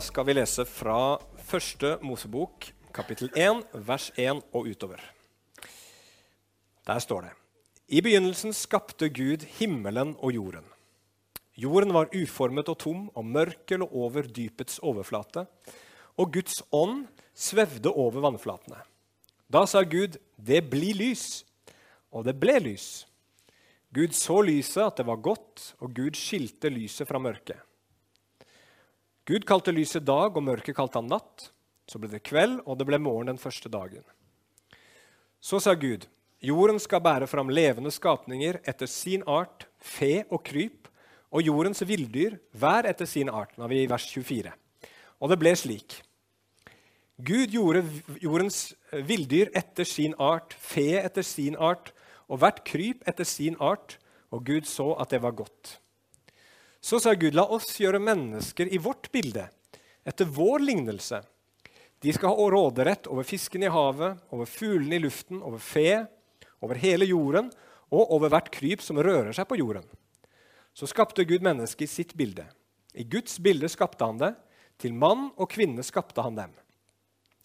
Da skal vi lese fra første Mosebok, kapittel 1, vers 1 og utover. Der står det I begynnelsen skapte Gud himmelen og jorden. Jorden var uformet og tom, og mørket lå over dypets overflate. Og Guds ånd svevde over vannflatene. Da sa Gud, 'Det blir lys.' Og det ble lys. Gud så lyset, at det var godt, og Gud skilte lyset fra mørket. Gud kalte lyset dag, og mørket kalte han natt. Så ble det kveld, og det ble morgen den første dagen. Så sa Gud, jorden skal bære fram levende skapninger etter sin art, fe og kryp, og jordens villdyr hver etter sin art. Nå er vi i vers 24. Og det ble slik. Gud gjorde jordens villdyr etter sin art, fe etter sin art, og hvert kryp etter sin art, og Gud så at det var godt. Så sa Gud, la oss gjøre mennesker i vårt bilde, etter vår lignelse. De skal ha råderett over fisken i havet, over fuglene i luften, over fe, over hele jorden og over hvert kryp som rører seg på jorden. Så skapte Gud mennesket i sitt bilde. I Guds bilde skapte han det. Til mann og kvinne skapte han dem.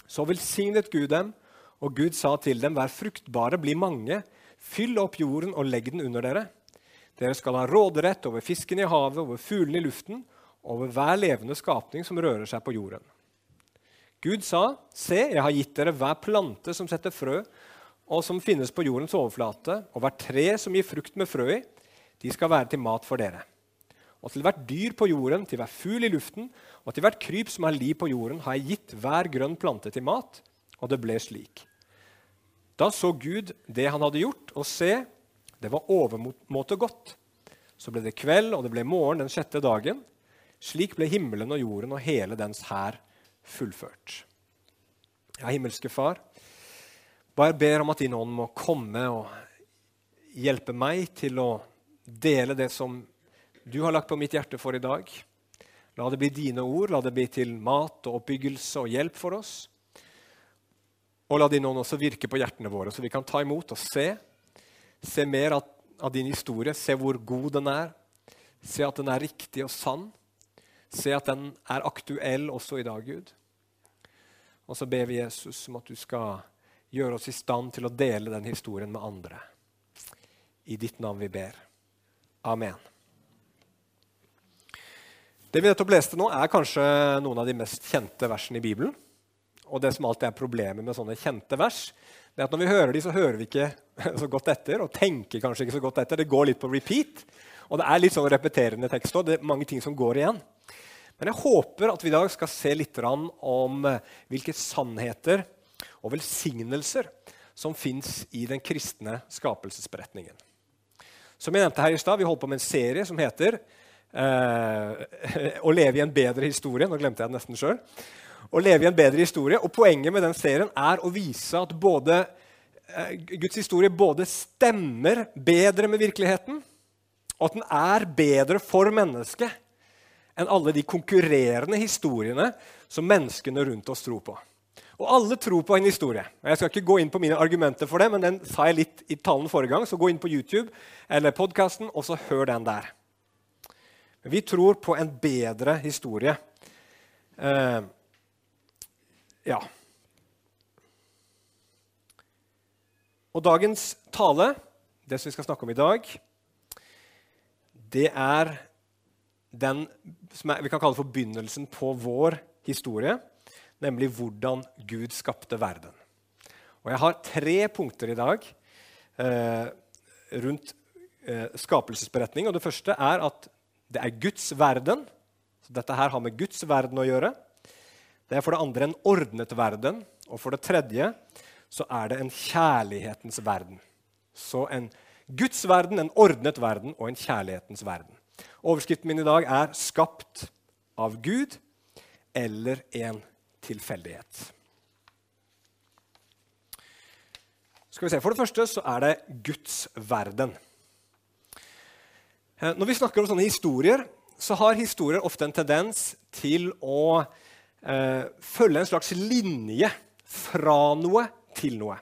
Så velsignet Gud dem, og Gud sa til dem, vær fruktbare, bli mange, fyll opp jorden og legg den under dere. Dere skal ha råderett over fisken i havet, over fuglene i luften, over hver levende skapning som rører seg på jorden. Gud sa, se, jeg har gitt dere hver plante som setter frø, og som finnes på jordens overflate, og hvert tre som gir frukt med frø i, de skal være til mat for dere. Og til hvert dyr på jorden, til hver fugl i luften, og til hvert kryp som har liv på jorden, har jeg gitt hver grønn plante til mat. Og det ble slik. Da så Gud det han hadde gjort, og se, det var overmåte godt. Så ble det kveld, og det ble morgen den sjette dagen. Slik ble himmelen og jorden og hele dens hær fullført. Ja, himmelske Far, bare ber om at din ånd må komme og hjelpe meg til å dele det som du har lagt på mitt hjerte for i dag. La det bli dine ord, la det bli til mat og oppbyggelse og hjelp for oss. Og la din ånd også virke på hjertene våre, så vi kan ta imot og se. Se mer av, av din historie, se hvor god den er. Se at den er riktig og sann. Se at den er aktuell også i dag, Gud. Og så ber vi Jesus om at du skal gjøre oss i stand til å dele den historien med andre. I ditt navn vi ber. Amen. Det vi nettopp leste nå, er kanskje noen av de mest kjente versene i Bibelen. Og det som alltid er problemet med sånne kjente vers, det er at når vi hører de, så hører vi ikke så godt etter og tenker kanskje ikke så godt etter. Det går litt på repeat. Og det er litt sånn repeterende tekst òg. Det er mange ting som går igjen. Men jeg håper at vi i dag skal se litt om hvilke sannheter og velsignelser som fins i den kristne skapelsesberetningen. Som jeg nevnte her i stad, Vi holdt på med en serie som heter eh, 'Å leve i en bedre historie'. Nå glemte jeg det nesten sjøl. Å leve i en bedre historie. Og Poenget med den serien er å vise at både, eh, Guds historie både stemmer bedre med virkeligheten, og at den er bedre for mennesket enn alle de konkurrerende historiene som menneskene rundt oss tror på. Og alle tror på en historie. Jeg skal ikke gå inn på mine argumenter for det, men den sa jeg litt i talen forrige gang, så gå inn på YouTube eller podkasten, og så hør den der. Vi tror på en bedre historie. Eh, ja. Og dagens tale, det som vi skal snakke om i dag, det er den som er, vi kan kalle for begynnelsen på vår historie, nemlig hvordan Gud skapte verden. Og Jeg har tre punkter i dag eh, rundt eh, skapelsesberetning. Og Det første er at det er Guds verden. Så dette her har med Guds verden å gjøre. Det er for det andre en ordnet verden. Og for det tredje så er det en kjærlighetens verden. Så en Guds verden, en ordnet verden og en kjærlighetens verden. Overskriften min i dag er 'Skapt av Gud' eller 'en tilfeldighet'. Skal vi se, For det første så er det Guds verden. Når vi snakker om sånne historier, så har historier ofte en tendens til å eh, følge en slags linje fra noe til noe.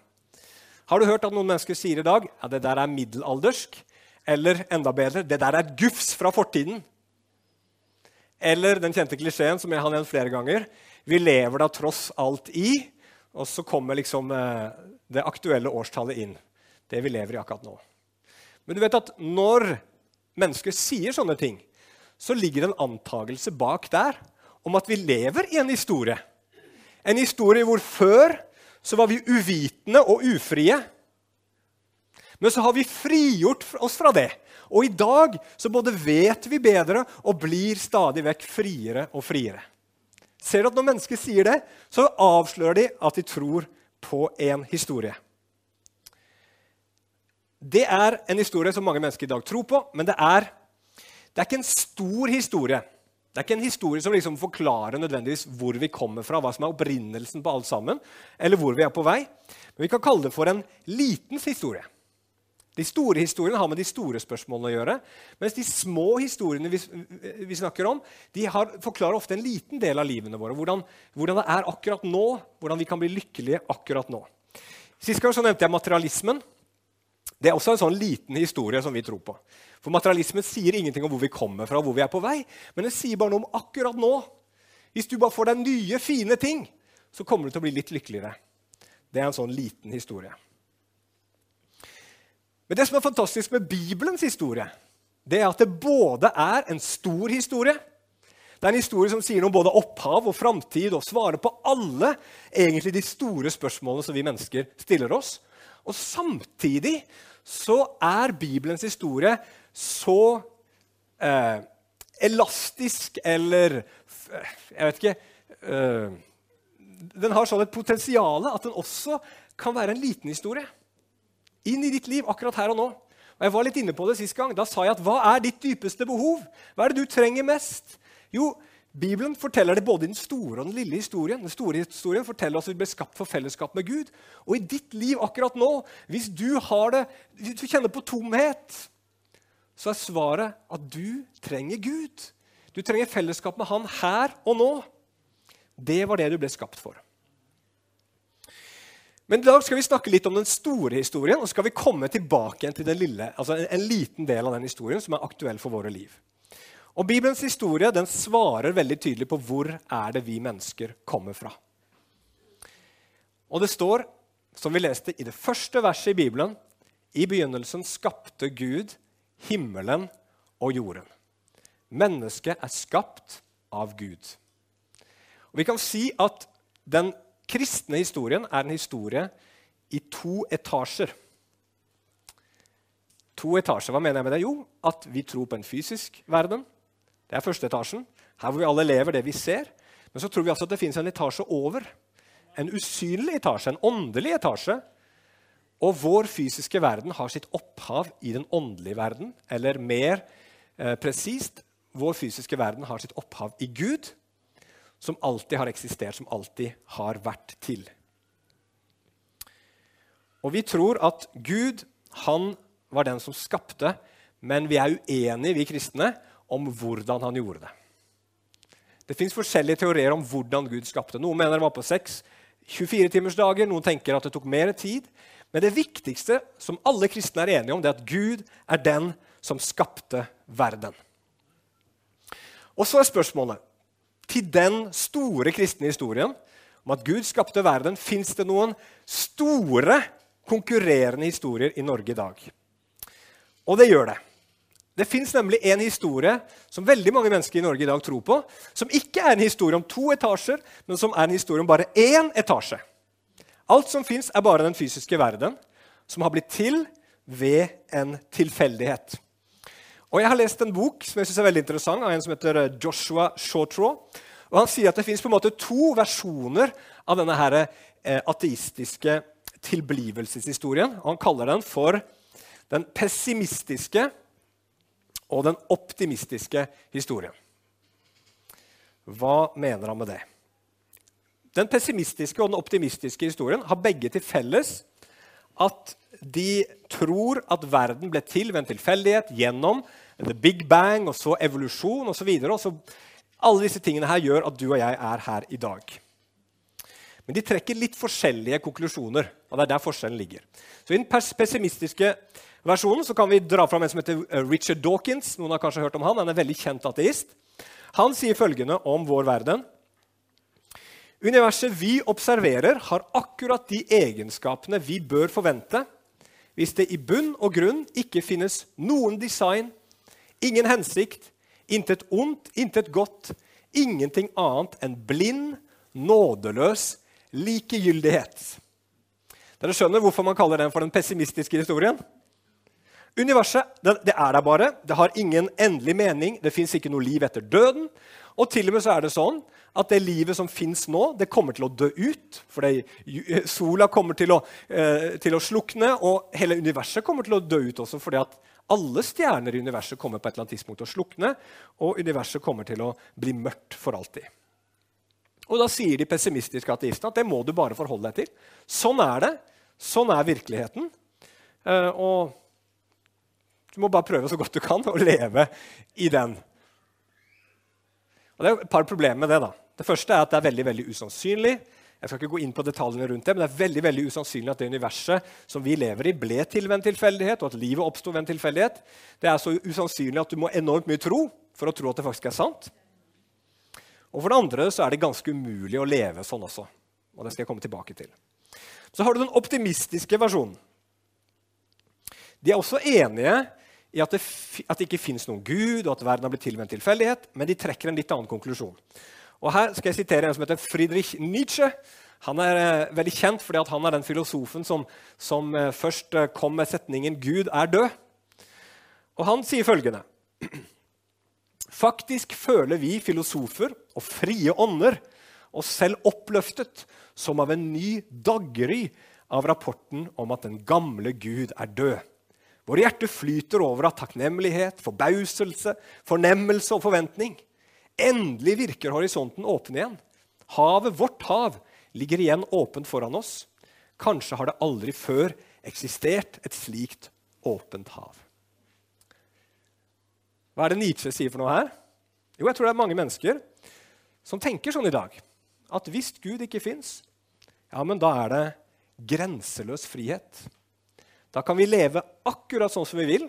Har du hørt at noen mennesker sier i dag ja, det der er middelaldersk? Eller enda bedre det der er gufs fra fortiden. Eller den kjente klisjeen som jeg har nevnt flere ganger. Vi lever da tross alt i. Og så kommer liksom eh, det aktuelle årstallet inn. Det vi lever i akkurat nå. Men du vet at når mennesker sier sånne ting, så ligger det en antagelse bak der om at vi lever i en historie. En historie hvor før så var vi uvitende og ufrie. Men så har vi frigjort oss fra det. Og i dag så både vet vi bedre og blir stadig vekk friere og friere. Ser du at Når mennesker sier det, så avslører de at de tror på en historie. Det er en historie som mange mennesker i dag tror på, men det er, det er ikke en stor historie. Det er ikke en historie som liksom forklarer nødvendigvis hvor vi kommer fra, hva som er opprinnelsen på alt sammen, eller hvor vi er på vei. Men vi kan kalle det for en liten historie. De store historiene har med de store spørsmålene å gjøre. Mens de små historiene vi, vi snakker om, de har, forklarer ofte en liten del av livene våre. Hvordan, hvordan, det er akkurat nå, hvordan vi kan bli lykkelige akkurat nå. Sist gang så nevnte jeg materialismen. Det er også en sånn liten historie som vi tror på. For Materialismen sier ingenting om hvor vi kommer fra, hvor vi er på vei, men den sier bare noe om akkurat nå. Hvis du bare får deg nye, fine ting, så kommer du til å bli litt lykkeligere. Det er en sånn liten historie. Men det som er fantastisk med Bibelens historie, det er at det både er en stor historie Det er en historie som sier noe om både opphav og framtid og svarer på alle egentlig de store spørsmålene som vi mennesker stiller oss. Og samtidig så er Bibelens historie så eh, elastisk eller Jeg vet ikke eh, Den har sånn et potensial at den også kan være en liten historie inn i ditt liv akkurat her og nå. Og jeg var litt inne på det sist gang. Da sa jeg at hva er ditt dypeste behov? Hva er det du trenger mest? Jo, Bibelen forteller det både i den store og den lille historien. Den store historien forteller oss at vi ble skapt for fellesskap med Gud. Og i ditt liv akkurat nå, hvis du det, hvis du kjenner på tomhet, så er svaret at du trenger Gud. Du trenger fellesskap med Han her og nå. Det var det du ble skapt for. Men i dag skal vi snakke litt om den store historien, og skal vi komme tilbake til den lille, altså en liten del av den historien som er aktuell for våre liv. Og Bibelens historie den svarer veldig tydelig på hvor er det vi mennesker kommer fra. Og det står, som vi leste i det første verset i Bibelen, i begynnelsen skapte Gud himmelen og jorden. Mennesket er skapt av Gud. Og Vi kan si at den kristne historien er en historie i to etasjer. To etasjer, Hva mener jeg med det? Jo, at vi tror på en fysisk verden. Det er første etasjen. Her hvor vi alle lever det vi ser. Men så tror vi altså at det fins en etasje over. En usynlig etasje, en åndelig etasje. Og vår fysiske verden har sitt opphav i den åndelige verden. Eller mer eh, presist vår fysiske verden har sitt opphav i Gud som alltid har eksistert, som alltid har vært til. Og vi tror at Gud, han var den som skapte, men vi er uenige, vi kristne, om hvordan han gjorde det. Det fins forskjellige teorier om hvordan Gud skapte. Noen mener det var på seks 24-timersdager, noen tenker at det tok mer tid. Men det viktigste som alle kristne er enige om, det er at Gud er den som skapte verden. Og så er spørsmålet til den store kristne historien om at Gud skapte verden, fins det noen store konkurrerende historier i Norge i dag. Og det gjør det. Det fins nemlig en historie som veldig mange mennesker i Norge i dag tror på, som ikke er en historie om to etasjer, men som er en historie om bare én etasje. Alt som fins, er bare den fysiske verden, som har blitt til ved en tilfeldighet. Og Jeg har lest en bok som jeg synes er veldig interessant, av en som heter eh, Joshua Shawtraw. Og Han sier at det fins to versjoner av denne her, eh, ateistiske tilblivelseshistorien. Og Han kaller den for den pessimistiske og den optimistiske historien. Hva mener han med det? Den pessimistiske og den optimistiske historien har begge til felles at de tror at verden ble til ved en tilfeldighet gjennom the big bang og så evolusjon osv. Alle disse tingene her gjør at du og jeg er her i dag. Men de trekker litt forskjellige konklusjoner. og det er der forskjellen ligger. Så I den pessimistiske versjonen så kan vi dra fram en som heter eh, Richard Dawkins. Noen har kanskje hørt om Han Han er en veldig kjent ateist. Han sier følgende om vår verden. Universet vi observerer, har akkurat de egenskapene vi bør forvente hvis det i bunn og grunn ikke finnes noen design, ingen hensikt, intet ondt, intet godt, ingenting annet enn blind, nådeløs likegyldighet. Dere skjønner hvorfor man kaller den for den pessimistiske historien? Universet det, er der bare. Det har ingen endelig mening. Det fins ikke noe liv etter døden. Og til og med så er det sånn at det livet som fins nå, det kommer til å dø ut. For sola kommer til å, eh, til å, slukne, og hele universet kommer til å dø ut også. fordi at alle stjerner i universet kommer på et eller annet tidspunkt til å slukne, og universet kommer til å bli mørkt for alltid. Og Da sier de pessimistiske ateistene at det må du bare forholde deg til. Sånn er det. Sånn er virkeligheten. Eh, og du må bare prøve så godt du kan å leve i den. Og Det er et par problemer med det. da. Det første er at det er veldig veldig usannsynlig jeg skal ikke gå inn på detaljene rundt det, men det er veldig veldig usannsynlig at det universet som vi lever i, ble til ved en tilfeldighet, og at livet oppsto ved en tilfeldighet. Det er så usannsynlig at du må enormt mye tro for å tro at det faktisk er sant. Og for det andre så er det ganske umulig å leve sånn også. Og det skal jeg komme tilbake til. Så har du den optimistiske versjonen. De er også enige i at det, at det ikke fins noen gud, og at verden har blitt til ved en tilfeldighet, men de trekker en litt annen konklusjon. Og Her skal jeg sitere en som heter Friedrich Nietzsche. Han er eh, veldig kjent fordi han er den filosofen som, som eh, først eh, kom med setningen 'Gud er død'. Og Han sier følgende Faktisk føler vi filosofer og frie ånder oss selv oppløftet som av en ny daggry av rapporten om at den gamle Gud er død. Våre hjerter flyter over av takknemlighet, forbauselse, fornemmelse og forventning. Endelig virker horisonten åpen igjen. Havet, vårt hav, ligger igjen åpent foran oss. Kanskje har det aldri før eksistert et slikt åpent hav. Hva er det Nietzsche sier for noe her? Jo, jeg tror det er mange mennesker som tenker sånn i dag. At hvis Gud ikke fins, ja, men da er det grenseløs frihet. Da kan vi leve akkurat sånn som vi vil,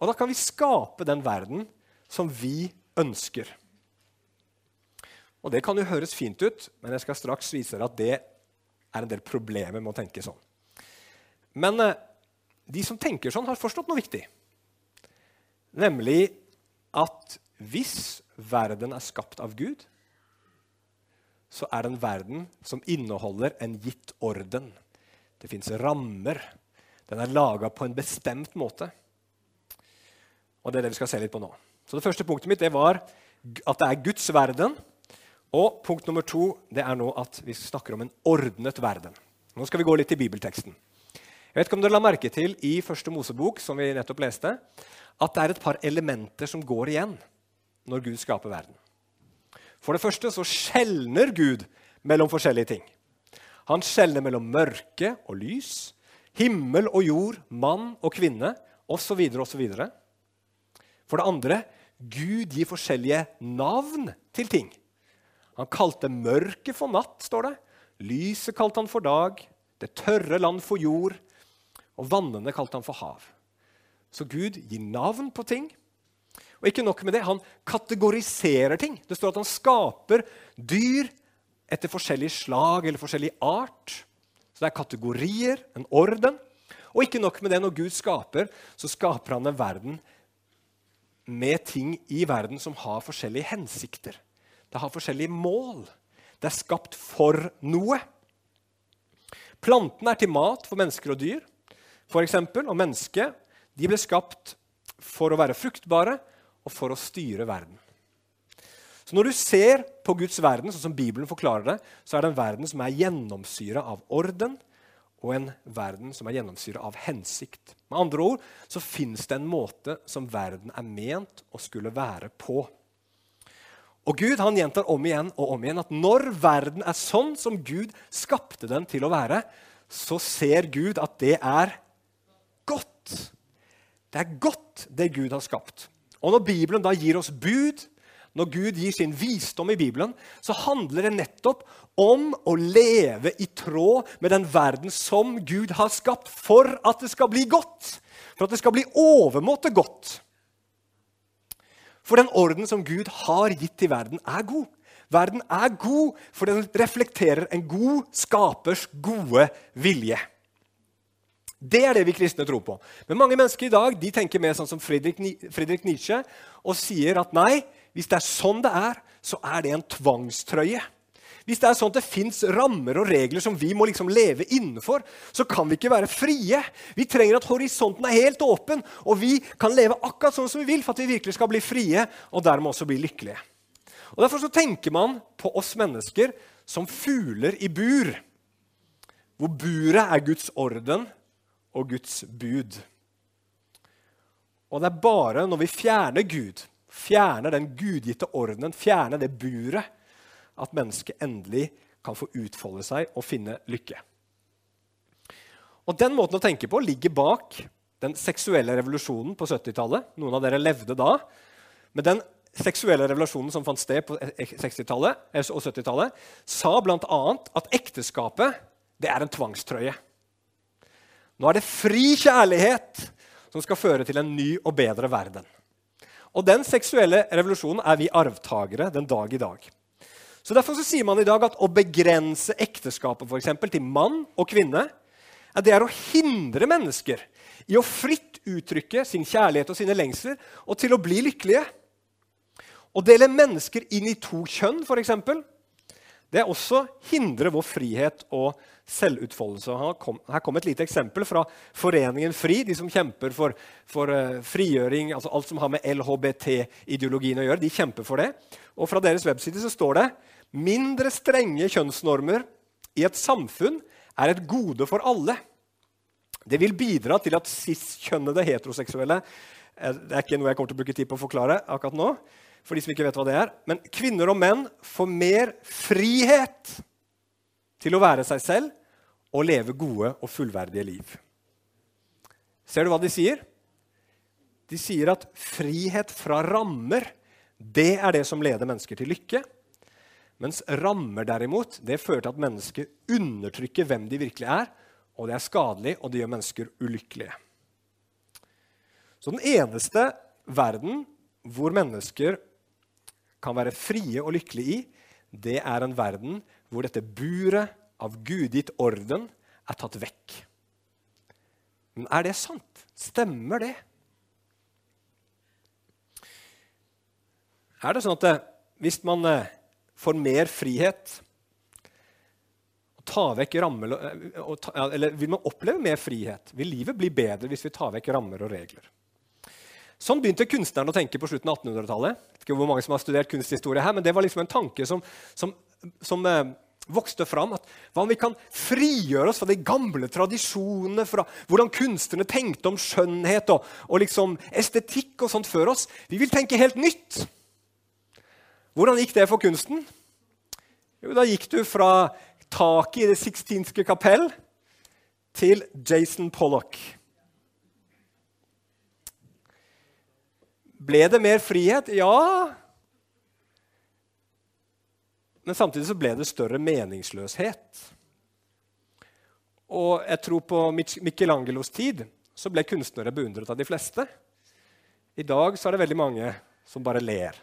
og da kan vi skape den verden som vi ønsker. Og Det kan jo høres fint ut, men jeg skal straks vise dere at det er en del problemer med å tenke sånn. Men eh, de som tenker sånn, har forstått noe viktig. Nemlig at hvis verden er skapt av Gud, så er det en verden som inneholder en gitt orden. Det fins rammer. Den er laga på en bestemt måte. Og det er det vi skal se litt på nå. Så Det første punktet mitt det var at det er Guds verden og punkt nummer to det er nå at vi snakker om en ordnet verden. Nå skal vi gå litt til bibelteksten. Jeg vet ikke om dere la merke til i første Mosebok, som vi nettopp leste, at det er et par elementer som går igjen når Gud skaper verden. For det første så skjelner Gud mellom forskjellige ting. Han skjelner mellom mørke og lys, himmel og jord, mann og kvinne osv. osv. For det andre Gud gir forskjellige navn til ting. Han kalte mørket for natt, står det. Lyset kalte han for dag. Det tørre land for jord. Og vannene kalte han for hav. Så Gud gir navn på ting. Og ikke nok med det, han kategoriserer ting. Det står at han skaper dyr etter forskjellig slag eller forskjellig art. Så det er kategorier, en orden. Og ikke nok med det, når Gud skaper, så skaper han en verden med ting i verden som har forskjellige hensikter. Det har forskjellige mål. Det er skapt for noe. Plantene er til mat for mennesker og dyr. For eksempel, og mennesket ble skapt for å være fruktbare og for å styre verden. Så Når du ser på Guds verden, sånn som Bibelen forklarer det, så er det en verden som er gjennomsyra av orden, og en verden som er gjennomsyra av hensikt. Med andre ord så fins det en måte som verden er ment å skulle være på. Og Gud han gjentar om igjen og om igjen at når verden er sånn som Gud skapte den til å være, så ser Gud at det er godt. Det er godt, det Gud har skapt. Og når Bibelen da gir oss bud, når Gud gir sin visdom i Bibelen, så handler det nettopp om å leve i tråd med den verden som Gud har skapt, for at det skal bli godt. For at det skal bli overmåte godt. For den orden som Gud har gitt til verden, er god. Verden er god, for den reflekterer en god skapers gode vilje. Det er det vi kristne tror på. Men mange mennesker i dag de tenker mer sånn som Friedrich Nietzsche og sier at nei, hvis det er sånn det er, så er det en tvangstrøye. Hvis det er sånn at det fins rammer og regler som vi må liksom leve innenfor, så kan vi ikke være frie. Vi trenger at horisonten er helt åpen, og vi kan leve akkurat sånn som vi vil for at vi virkelig skal bli frie og dermed også bli lykkelige. Og Derfor så tenker man på oss mennesker som fugler i bur, hvor buret er Guds orden og Guds bud. Og det er bare når vi fjerner Gud, fjerner den gudgitte ordenen, fjerne det buret, at mennesket endelig kan få utfolde seg og finne lykke. Og Den måten å tenke på ligger bak den seksuelle revolusjonen på 70-tallet. Noen av dere levde da. Men den seksuelle revolusjonen som fant sted på 60-tallet og 70-tallet, sa bl.a. at ekteskapet det er en tvangstrøye. Nå er det fri kjærlighet som skal føre til en ny og bedre verden. Og Den seksuelle revolusjonen er vi arvtakere den dag i dag. Så Derfor så sier man i dag at å begrense ekteskapet for eksempel, til mann og kvinne det er å hindre mennesker i å fritt uttrykke sin kjærlighet og sine lengsler og til å bli lykkelige. Å dele mennesker inn i to kjønn, f.eks., det også hindrer vår frihet og selvutfoldelse. Her kom, et lite eksempel fra Foreningen FRI, de som kjemper for, for uh, frigjøring, altså alt som har med LHBT-ideologien å gjøre. De kjemper for det. Og Fra deres webside så står det mindre strenge kjønnsnormer i et samfunn er et gode for alle. Det vil bidra til at cis-kjønnede heteroseksuelle eh, Det er ikke noe jeg kommer til å bruke tid på å forklare akkurat nå, for de som ikke vet hva det er. Men kvinner og menn får mer frihet til å være seg selv og leve gode og fullverdige liv. Ser du hva de sier? De sier at frihet fra rammer det er det som leder mennesker til lykke. Mens rammer derimot, det fører til at mennesker undertrykker hvem de virkelig er. Og det er skadelig, og det gjør mennesker ulykkelige. Så den eneste verden hvor mennesker kan være frie og lykkelige i, det er en verden hvor dette buret av gudgitt orden er tatt vekk. Men er det sant? Stemmer det? Er det sånn at eh, hvis man eh, får mer frihet og vekk rammer, eh, Eller vil man oppleve mer frihet? Vil livet bli bedre hvis vi tar vekk rammer og regler? Sånn begynte kunstneren å tenke på slutten av 1800-tallet. ikke hvor mange som har studert kunsthistorie her, men Det var liksom en tanke som, som, som eh, vokste fram. At, hva om vi kan frigjøre oss fra de gamle tradisjonene, fra hvordan kunstnerne tenkte om skjønnhet og, og liksom estetikk og sånt før oss? Vi vil tenke helt nytt. Hvordan gikk det for kunsten? Jo, Da gikk du fra taket i Det sixtinske kapell til Jason Pollock. Ble det mer frihet? Ja. Men samtidig så ble det større meningsløshet. Og jeg tror på Michelangelos tid så ble kunstnere beundret av de fleste. I dag så er det veldig mange som bare ler.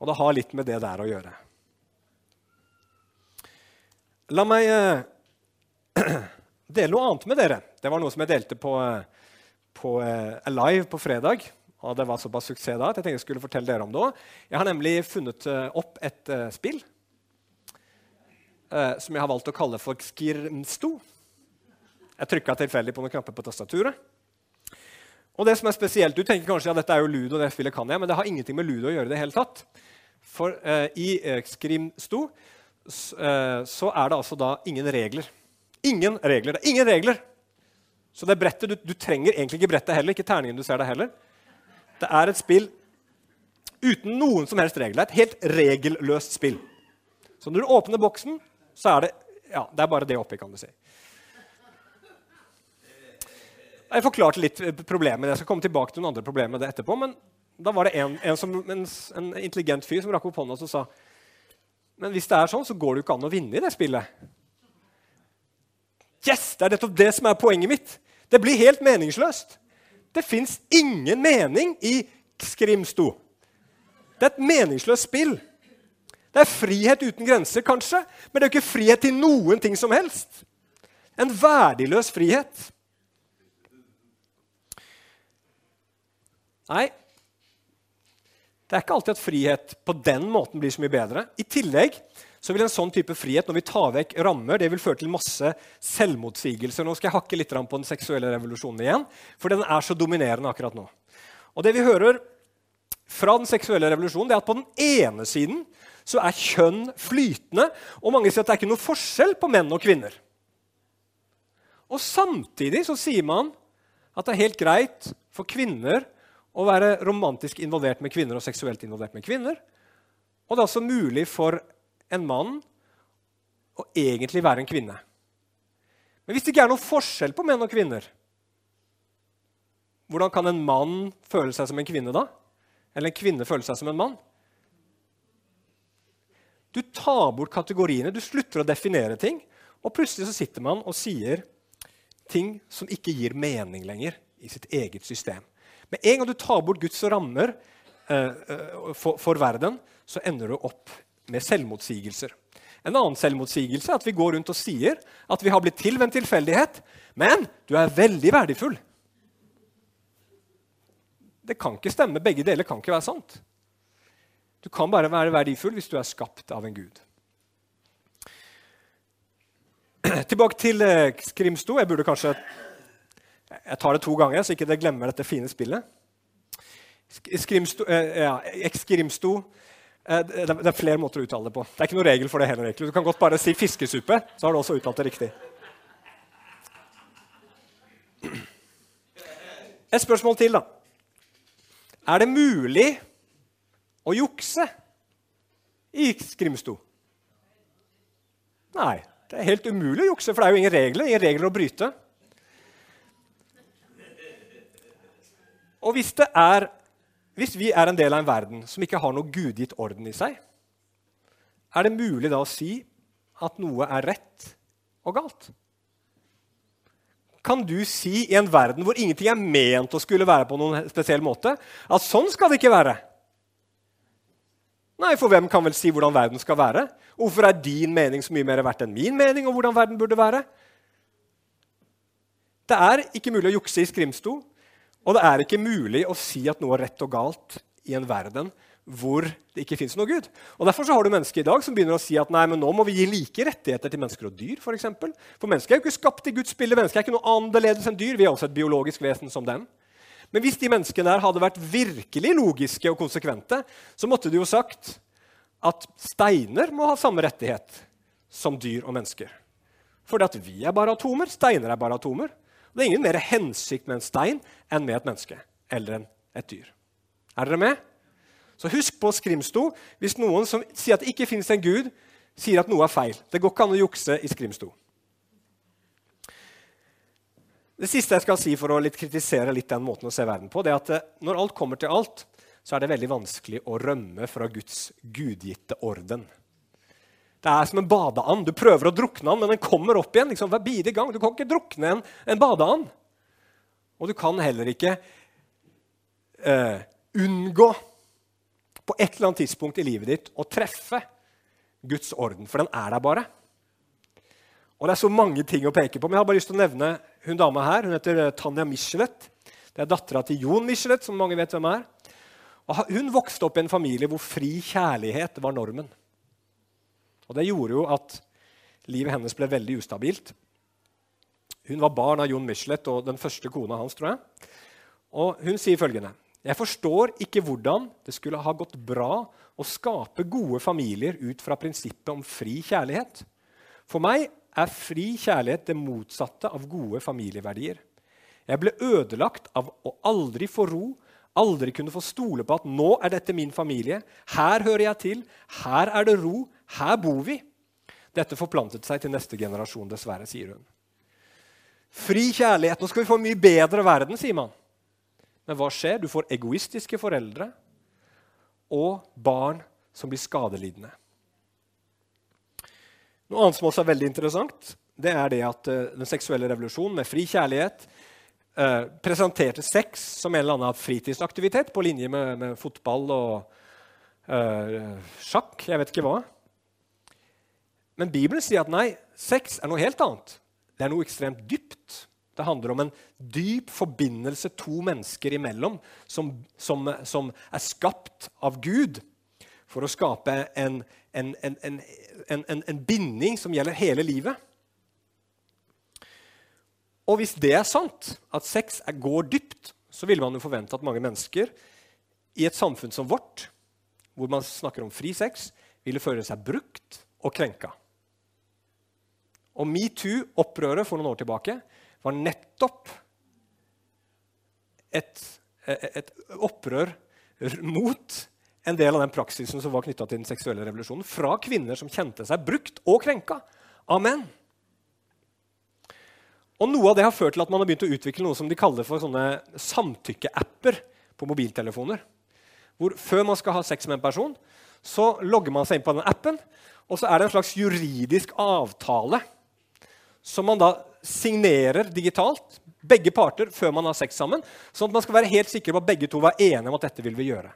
Og det har litt med det der å gjøre. La meg eh, dele noe annet med dere. Det var noe som jeg delte på, eh, på eh, Alive på fredag. Og det var såpass suksess da at jeg tenkte jeg skulle fortelle dere om det òg. Jeg har nemlig funnet uh, opp et uh, spill uh, som jeg har valgt å kalle for Skirmsto. Jeg trykka tilfeldig på noen knapper på tastaturet. Og det som er spesielt, Du tenker kanskje at ja, dette er jo ludo, det spillet kan jeg, men det har ingenting med ludo å gjøre. det hele tatt. For i Skrimsto så er det altså da ingen regler. Ingen regler. Det er ingen regler! Så det brettet, du, du trenger egentlig ikke brettet heller, ikke terningen du ser der heller. Det er et spill uten noen som helst regler. Et helt regelløst spill. Så når du åpner boksen, så er det ja, det er bare det oppi, kan du si. Jeg forklarte litt problemet. Jeg skal komme tilbake til noen andre problemer med det etterpå. Men da var det en, en, som, en, en intelligent fyr som rakk opp hånda og sa men hvis det er sånn, så går det jo ikke an å vinne i det spillet. Yes! Det er nettopp det som er poenget mitt. Det blir helt meningsløst. Det fins ingen mening i skrimsto. Det er et meningsløst spill. Det er frihet uten grenser, kanskje, men det er jo ikke frihet til noen ting som helst. En verdiløs frihet. Nei, det er ikke alltid at frihet på den måten blir så mye bedre. I tillegg så vil en sånn type frihet, når vi tar vekk rammer, det vil føre til masse selvmotsigelser. Nå skal jeg hakke litt på den seksuelle revolusjonen igjen, for den er så dominerende akkurat nå. Og det vi hører fra den seksuelle revolusjonen, det er at på den ene siden så er kjønn flytende, og mange sier at det er ikke noe forskjell på menn og kvinner. Og samtidig så sier man at det er helt greit for kvinner å være romantisk involvert med kvinner og seksuelt involvert med kvinner. Og det er også mulig for en mann å egentlig være en kvinne. Men hvis det ikke er noen forskjell på menn og kvinner, hvordan kan en mann føle seg som en kvinne da? Eller en kvinne føle seg som en mann? Du tar bort kategoriene, du slutter å definere ting, og plutselig så sitter man og sier ting som ikke gir mening lenger i sitt eget system. Med en gang du tar bort Guds rammer eh, eh, for, for, verden, så ender du opp med selvmotsigelser. En annen selvmotsigelse er at vi går rundt og sier at vi har blitt til ved en tilfeldighet, men du er veldig verdifull. Det kan ikke stemme. Begge deler kan ikke være sant. Du kan bare være verdifull hvis du er skapt av en gud. Tilbake til eh, Skrimsto. Jeg burde kanskje Jeg tar det to ganger, så ikke dere glemmer dette fine spillet. Skrimsto, eh, ja, Ekskrimsto eh, det, det er flere måter å uttale det på. Det er ikke noe regel for det heller. egentlig. Du kan godt bare si fiskesuppe, så har du også uttalt det riktig. Et spørsmål til, da. Er det mulig å jukse i Skrimsto? Nei, det er helt umulig å jukse, for det er jo ingen regler, ingen regler å bryte. Og hvis, det er, hvis vi er en del av en verden som ikke har noe gudgitt orden i seg, er det mulig da å si at noe er rett og galt? Kan du si i en verden hvor ingenting er ment å skulle være på noen spesiell måte, at sånn skal det ikke være? Nei, for hvem kan vel si hvordan verden skal være? Hvorfor er din mening så mye mer verdt enn min mening om hvordan verden burde være? Det er ikke mulig å jukse i skrimsto, og det er ikke mulig å si at noe er rett og galt i en verden hvor det ikke fins noe Gud. Og Derfor så har du mennesker i dag som begynner å si at nei, men nå må vi gi like rettigheter til mennesker og dyr. For, eksempel. for mennesker er jo ikke skapt i Guds bilde. Mennesker er ikke noe annerledes enn dyr. Vi er også et biologisk vesen som dem. Men hvis de menneskene der hadde vært virkelig logiske og konsekvente, så måtte de jo sagt at steiner må ha samme rettighet som dyr og mennesker. Fordi at vi er bare atomer, steiner er bare atomer. Det er ingen mer hensikt med en stein enn med et menneske eller et dyr. Er dere med? Så husk på skrimsto hvis noen som sier at det ikke fins en gud, sier at noe er feil. Det går ikke an å jukse i skrimsto. Det siste jeg skal si for å litt kritisere litt den måten å se verden på, det er at eh, når alt kommer til alt, så er det veldig vanskelig å rømme fra Guds gudgitte orden. Det er som en badeand. Du prøver å drukne den, men den kommer opp igjen liksom, hver bidige gang. Du kan ikke drukne en, en badeand. Og du kan heller ikke eh, unngå på et eller annet tidspunkt i livet ditt å treffe Guds orden, for den er der bare. Og Det er så mange ting å peke på, men jeg har bare lyst til å nevne hun dama her. Hun heter eh, Tanja Michelet. Det er dattera til Jon Michelet, som mange vet hvem er. Og hun vokste opp i en familie hvor fri kjærlighet var normen. Og Det gjorde jo at livet hennes ble veldig ustabilt. Hun var barn av Jon Michelet og den første kona hans, tror jeg. Og Hun sier følgende.: Jeg forstår ikke hvordan det skulle ha gått bra å skape gode familier ut fra prinsippet om fri kjærlighet. For meg er fri kjærlighet det motsatte av gode familieverdier. Jeg ble ødelagt av å aldri få ro, aldri kunne få stole på at nå er dette min familie, her hører jeg til, her er det ro, her bor vi. Dette forplantet seg til neste generasjon, dessverre, sier hun. Fri kjærlighet. Nå skal vi få en mye bedre verden, sier man. Men hva skjer? Du får egoistiske foreldre og barn som blir skadelidende. Noe annet som også er veldig interessant, det er det at uh, den seksuelle revolusjonen med fri kjærlighet uh, presenterte sex som en eller annen fritidsaktivitet på linje med, med fotball og, uh, sjakk, jeg vet ikke hva. Men Bibelen sier at nei, sex er noe helt annet. Det er noe ekstremt dypt. Det handler om en dyp forbindelse to mennesker imellom som, som, som er skapt av Gud for å skape en, en, en, en, binding som gjelder hele livet. Og hvis det er sant, at sex går dypt, så ville man jo forvente at mange mennesker i et samfunn som vårt, hvor man snakker om fri sex, ville føle seg brukt og krenka. Og metoo-opprøret for noen år tilbake var nettopp et, et, opprør mot en del av den praksisen som var knytta til den seksuelle revolusjonen, fra kvinner som kjente seg brukt og krenka av menn. Og Noe av det har ført til at man har begynt å utvikle noe som de kaller for sånne samtykkeapper på mobiltelefoner. Hvor Før man skal ha sex med en person, så logger man seg inn på den appen, og så er det en slags juridisk avtale som man da signerer digitalt, begge parter, før man har sex sammen, sånn at man skal være helt sikker på at begge to var enige om at dette vil vi gjøre.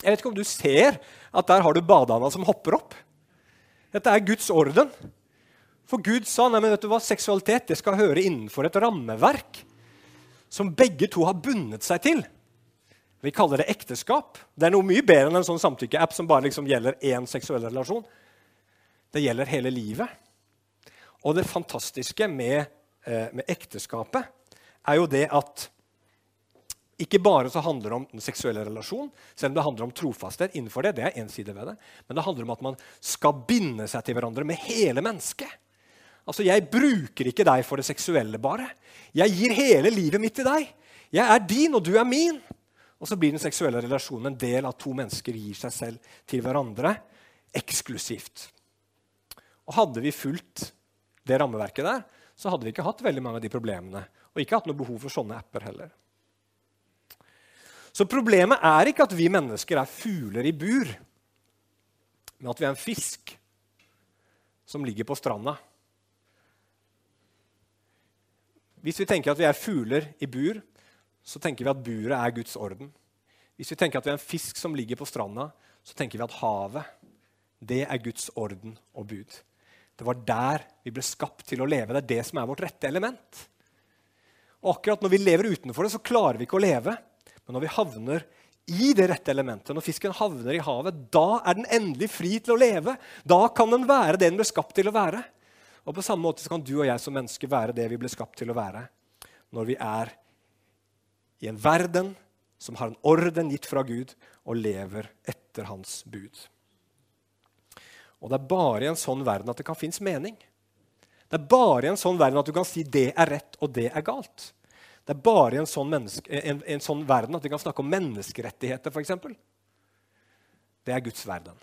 Jeg vet ikke om du ser at der har du badeanda som hopper opp. Dette er Guds orden. For Gud sa nei, men vet du hva, seksualitet det skal høre innenfor et rammeverk som begge to har bundet seg til. Vi kaller det ekteskap. Det er noe mye bedre enn en sånn samtykkeapp som bare liksom gjelder én seksuell relasjon. Det gjelder hele livet. Og det fantastiske med, eh, med, ekteskapet er jo det at ikke bare så handler det om den seksuelle relasjon, selv om det handler om trofasthet innenfor det, det er en side ved det, men det handler om at man skal binde seg til hverandre med hele mennesket. Altså, Jeg bruker ikke deg for det seksuelle, bare. Jeg gir hele livet mitt til deg. Jeg er din, og du er min. Og så blir den seksuelle relasjonen en del av at to mennesker gir seg selv til hverandre eksklusivt. Og hadde vi fulgt det rammeverket der, så hadde vi ikke hatt veldig mange av de problemene. Og ikke hatt noe behov for sånne apper heller. Så problemet er ikke at vi mennesker er fugler i bur, men at vi er en fisk som ligger på stranda. Hvis vi tenker at vi er fugler i bur, så tenker vi at buret er Guds orden. Hvis vi tenker at vi er en fisk som ligger på stranda, så tenker vi at havet det er Guds orden og bud. Det var der vi ble skapt til å leve. Det er det som er vårt rette element. Og akkurat når vi lever utenfor det, så klarer vi ikke å leve. Men når vi havner i det rette elementet, når fisken havner i havet, da er den endelig fri til å leve. Da kan den være det den ble skapt til å være. Og på samme måte kan du og jeg som mennesker være det vi ble skapt til å være. Når vi er i en verden som har en orden gitt fra Gud, og lever etter hans bud. Og det er bare i en sånn verden at det kan finnes mening. Det er bare i en sånn verden at du kan si det er rett og det er galt. Det er bare i en sånn, en, en sånn verden at vi kan snakke om menneskerettigheter, f.eks. Det er Guds verden.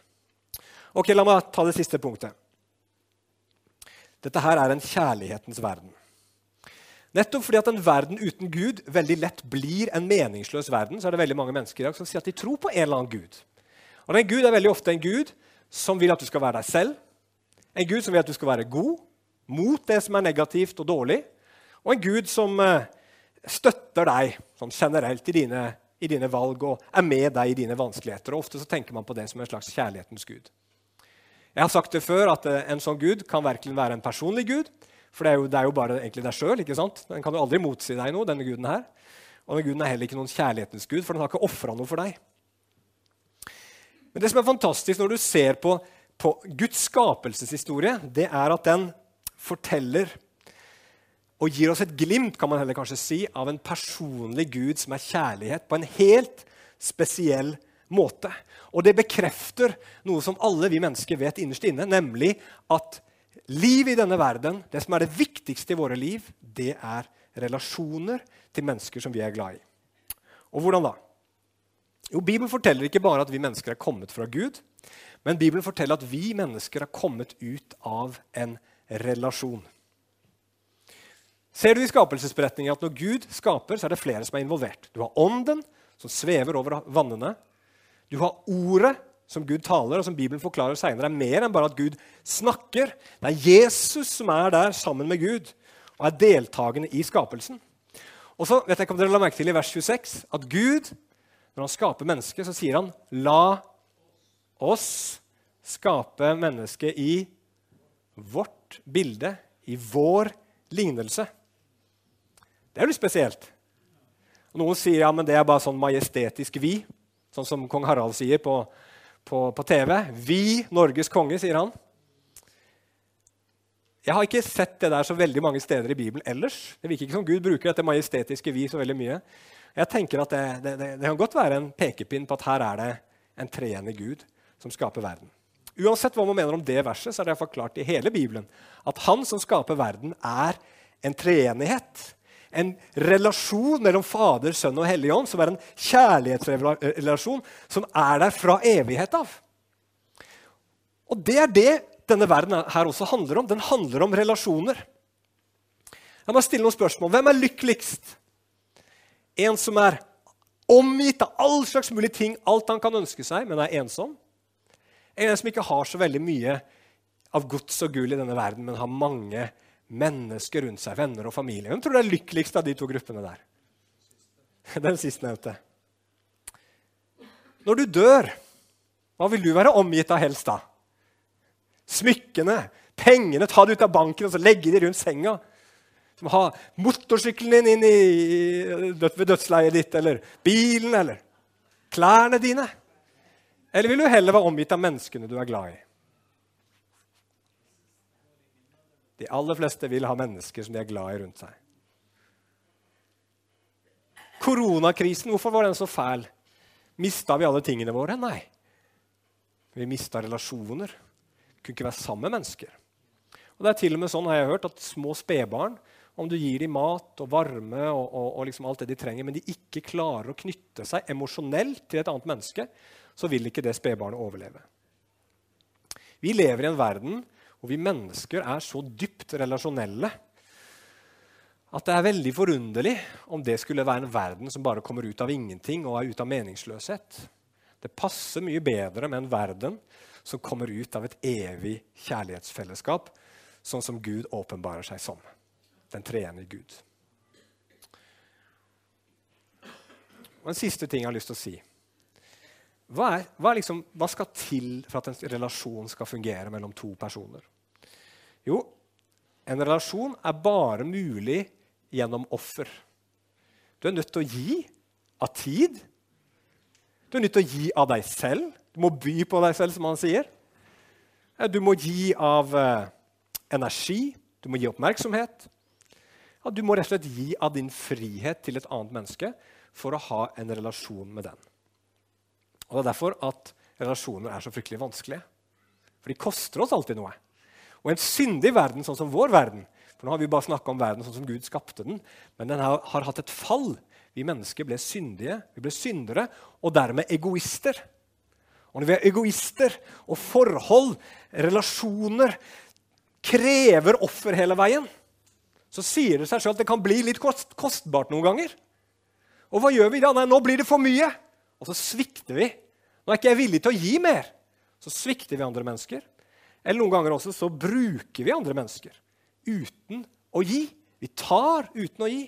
Ok, La meg ta det siste punktet. Dette her er en kjærlighetens verden. Nettopp fordi at en verden uten Gud veldig lett blir en meningsløs verden, så er det veldig mange mennesker i dag som sier at de tror på en eller annen Gud. Og den Gud er veldig ofte en Gud som vil at du skal være deg selv. En Gud som vil at du skal være god mot det som er negativt og dårlig. Og en Gud som eh, støtter deg sånn generelt i dine, i dine, valg og er med deg i dine vanskeligheter. Og Ofte så tenker man på det som en slags kjærlighetens gud. Jeg har sagt det før at eh, en sånn gud kan virkelig være en personlig gud. For det er jo, det er jo bare egentlig deg sjøl. Den kan jo aldri motsi deg noe. denne guden her. Og denne guden er heller ikke noen kjærlighetens gud, for den har ikke ofra noe for deg. Men det som er fantastisk når du ser på, på Guds skapelseshistorie, det er at den forteller og gir oss et glimt kan man heller kanskje si, av en personlig Gud som er kjærlighet, på en helt spesiell måte. Og det bekrefter noe som alle vi mennesker vet innerst inne, nemlig at liv i denne verden, det som er det viktigste i våre liv, det er relasjoner til mennesker som vi er glad i. Og hvordan da? Jo, Bibelen forteller ikke bare at vi mennesker er kommet fra Gud, men Bibelen forteller at vi mennesker er kommet ut av en relasjon. Ser du i skapelsesberetningen at når Gud skaper, så er det flere som er involvert. Du har Ånden, som svever over vannene. Du har Ordet, som Gud taler, og som Bibelen forklarer senere, er mer enn bare at Gud snakker. Det er Jesus som er der sammen med Gud og er deltakende i skapelsen. Og så vet jeg ikke om dere la merke til i vers 26 at Gud Når han skaper mennesket, så sier han 'la oss skape mennesket i vårt bilde, i vår lignelse'. Det er jo litt spesielt. Og noen sier ja, men det er bare sånn majestetisk vi, sånn som kong Harald sier på, på, på TV. Vi, Norges konge, sier han. Jeg har ikke sett det der så veldig mange steder i Bibelen ellers. Det virker ikke som Gud bruker dette majestetiske vi så veldig mye. Jeg tenker at det, det, det, kan godt være en pekepinn på at her er det en treenig Gud som skaper verden. Uansett hva man mener om det verset, så er det forklart i hele Bibelen at han som skaper verden, er en treenighet. En relasjon mellom Fader, Sønn og Hellig Ånd som er en kjærlighetsrelasjon som er der fra evighet av. Og det er det denne verden her også handler om. Den handler om relasjoner. Jeg må stille noen spørsmål. Hvem er lykkeligst? En som er omgitt av all slags mulige ting, alt han kan ønske seg, men er ensom. En som ikke har så veldig mye av gods og gull i denne verden, men har mange mennesker rundt seg, venner og familie. Hvem tror du er lykkeligst av de to gruppene der? Den sistnevnte. Når du dør, hva vil du være omgitt av helst da? Smykkene, pengene, ta det ut av banken og så legge de rundt senga. Som ha motorsykkelen din inn i, ved dødsleiet ditt, eller bilen, eller klærne dine? Eller vil du heller være omgitt av menneskene du er glad i? De aller fleste vil ha mennesker som de er glad i rundt seg. Koronakrisen, hvorfor var den så fæl? Mista vi alle tingene våre? Nei. Vi mista relasjoner. Kunne ikke være sammen med mennesker. Og det er til og med sånn, har jeg hørt, at små spedbarn om du gir dem mat og varme og, og, og liksom alt det de trenger, men de ikke klarer å knytte seg emosjonelt til et annet menneske, så vil ikke det spedbarnet overleve. Vi lever i en verden hvor vi mennesker er så dypt relasjonelle at det er veldig forunderlig om det skulle være en verden som bare kommer ut av ingenting og er ut av meningsløshet. Det passer mye bedre med en verden som kommer ut av et evig kjærlighetsfellesskap, sånn som Gud åpenbarer seg som den treende Gud. Og En siste ting jeg har lyst til å si. Hva, er, hva, er liksom, hva skal til for at en relasjon skal fungere mellom to personer? Jo, en relasjon er bare mulig gjennom offer. Du er nødt til å gi av tid. Du er nødt til å gi av deg selv. Du må by på deg selv, som han sier. Du må gi av eh, energi. Du må gi oppmerksomhet. At du må rett og slett gi av din frihet til et annet menneske for å ha en relasjon med den. Og Det er derfor at relasjoner er så fryktelig vanskelige. For de koster oss alltid noe. Og en syndig verden sånn som vår verden For nå har vi bare snakka om verden sånn som Gud skapte den. Men den har, har hatt et fall. Vi mennesker ble syndige, vi ble syndere, og dermed egoister. Og når vi er egoister, og forhold, relasjoner, krever offer hele veien, så sier det seg selv at det kan bli litt kost, kostbart noen ganger. Og hva gjør vi da? Nei, nå blir det for mye. Og så svikter vi. Nå er ikke jeg villig til å gi mer. Så svikter vi andre mennesker. Eller noen ganger også så bruker vi andre mennesker uten å gi. Vi tar uten å gi.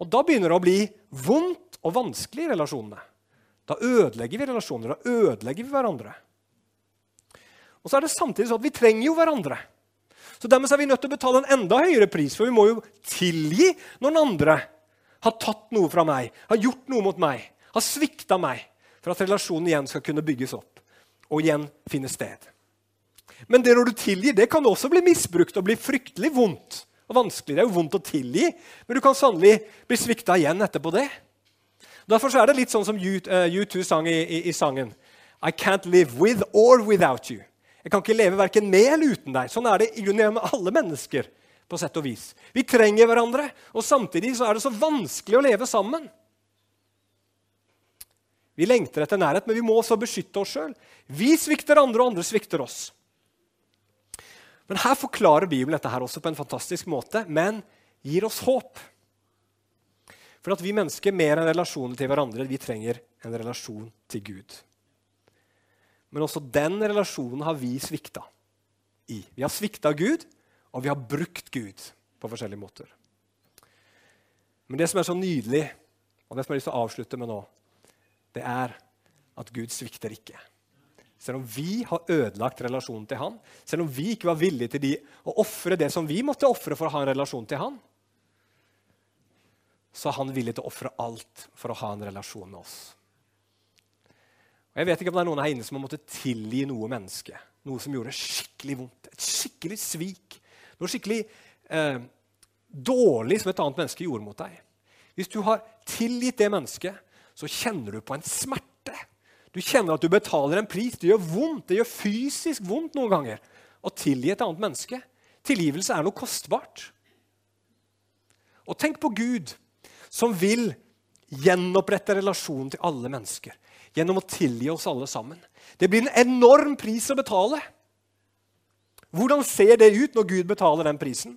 Og da begynner det å bli vondt og vanskelig i relasjonene. Da ødelegger vi relasjoner. Da ødelegger vi hverandre. Og så er det samtidig sånn at vi trenger jo hverandre. Så Dermed er vi nødt til å betale en enda høyere pris, for vi må jo tilgi når den andre har tatt noe fra meg, har gjort noe mot meg, har svikta meg, for at relasjonen igjen skal kunne bygges opp og igjen finne sted. Men det når du tilgir, det kan også bli misbrukt og bli fryktelig vondt. og vanskelig. Det er jo vondt å tilgi, men du kan sannelig bli svikta igjen etterpå det. Derfor er det litt sånn som U2 sang i, i, i sangen. I can't live with or without you. Jeg kan ikke leve verken med eller uten deg. Sånn er det i grunnen med alle mennesker. på sett og vis. Vi trenger hverandre, og samtidig så er det så vanskelig å leve sammen. Vi lengter etter nærhet, men vi må også beskytte oss sjøl. Vi svikter andre, og andre svikter oss. Men Her forklarer Bibelen dette her også på en fantastisk måte, men gir oss håp. For at vi mennesker mer enn relasjoner til hverandre, vi trenger en relasjon til Gud. Men også den relasjonen har vi svikta i. Vi har svikta Gud, og vi har brukt Gud på forskjellige måter. Men det som er så nydelig, og det som jeg har lyst til å avslutte med nå, det er at Gud svikter ikke. Selv om vi har ødelagt relasjonen til han, selv om vi ikke var villige til de, å ofre det som vi måtte ofre for å ha en relasjon til han, så er han villig til å ofre alt for å ha en relasjon med oss. Og Jeg vet ikke om det er noen her inne som har måttet tilgi noe menneske. Noe som gjorde skikkelig vondt. Et skikkelig svik. Noe skikkelig eh, dårlig som et annet menneske gjorde mot deg. Hvis du har tilgitt det mennesket, så kjenner du på en smerte. Du kjenner at du betaler en pris. Det gjør vondt. Det gjør fysisk vondt noen ganger å tilgi et annet menneske. Tilgivelse er noe kostbart. Og tenk på Gud, som vil gjenopprette relasjonen til alle mennesker gjennom å tilgi oss alle sammen. Det blir en enorm pris å betale. Hvordan ser det ut når Gud betaler den prisen?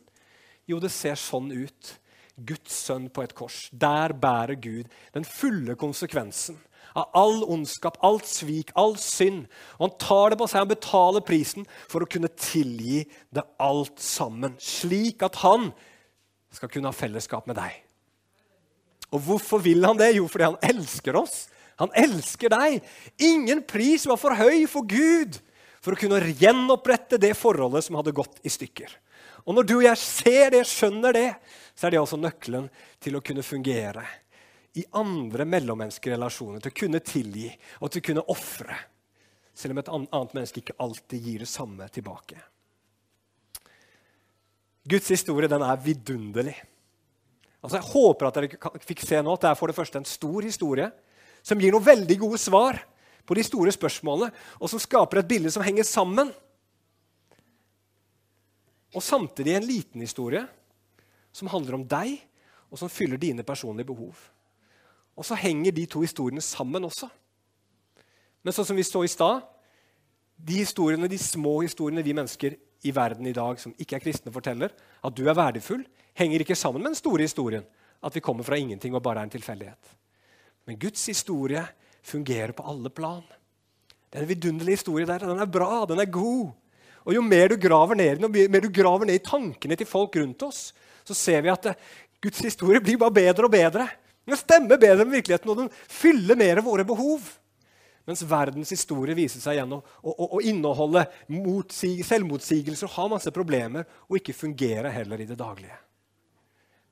Jo, det ser sånn ut. Guds sønn på et kors. Der bærer Gud den fulle konsekvensen av all ondskap, alt svik, all synd. Og Han tar det på seg, han betaler prisen for å kunne tilgi det alt sammen. Slik at han skal kunne ha fellesskap med deg. Og hvorfor vil han det? Jo, fordi han elsker oss. Han elsker deg. Ingen pris var for høy for Gud for å kunne gjenopprette det forholdet som hadde gått i stykker. Og Når du og jeg ser det, skjønner det, så er det altså nøkkelen til å kunne fungere i andre mellommenneskelige relasjoner, til å kunne tilgi og til å kunne ofre. Selv om et annet menneske ikke alltid gir det samme tilbake. Guds historie den er vidunderlig. Altså, jeg håper at dere fikk se nå at det er for det første en stor historie som gir noen veldig gode svar på de store spørsmålene, og som skaper et bilde som henger sammen. Og samtidig en liten historie som handler om deg, og som fyller dine personlige behov. Og så henger de to historiene sammen også. Men sånn som vi så i stad, de historiene, de små historiene vi mennesker i verden i dag som ikke er kristne, forteller, at du er verdifull, henger ikke sammen med den store historien. At vi kommer fra ingenting og bare er en tilfeldighet. Men Guds historie fungerer på alle plan. Det er en vidunderlig historie der. Den er bra, den er god. Og Jo mer du graver ned, jo mer du graver ned i tankene til folk rundt oss, så ser vi at Guds historie blir bare bedre og bedre. Den stemmer bedre med virkeligheten, og den fyller mer av våre behov. Mens verdens historie viser seg gjennom å, å, å inneholde selvmotsigelser og ha masse problemer, og ikke fungere heller i det daglige.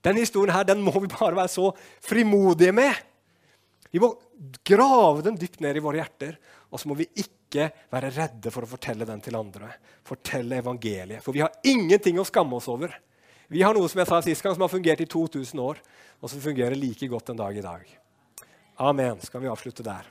Den historien her, den må vi bare være så frimodige med vi må grave dem dypt ned i våre hjerter, og så må vi ikke være redde for å fortelle den til andre. Fortelle evangeliet. For vi har ingenting å skamme oss over. Vi har noe som jeg sa sist gang, som har fungert i 2000 år, og som fungerer like godt en dag i dag. Amen. Skal vi avslutte der?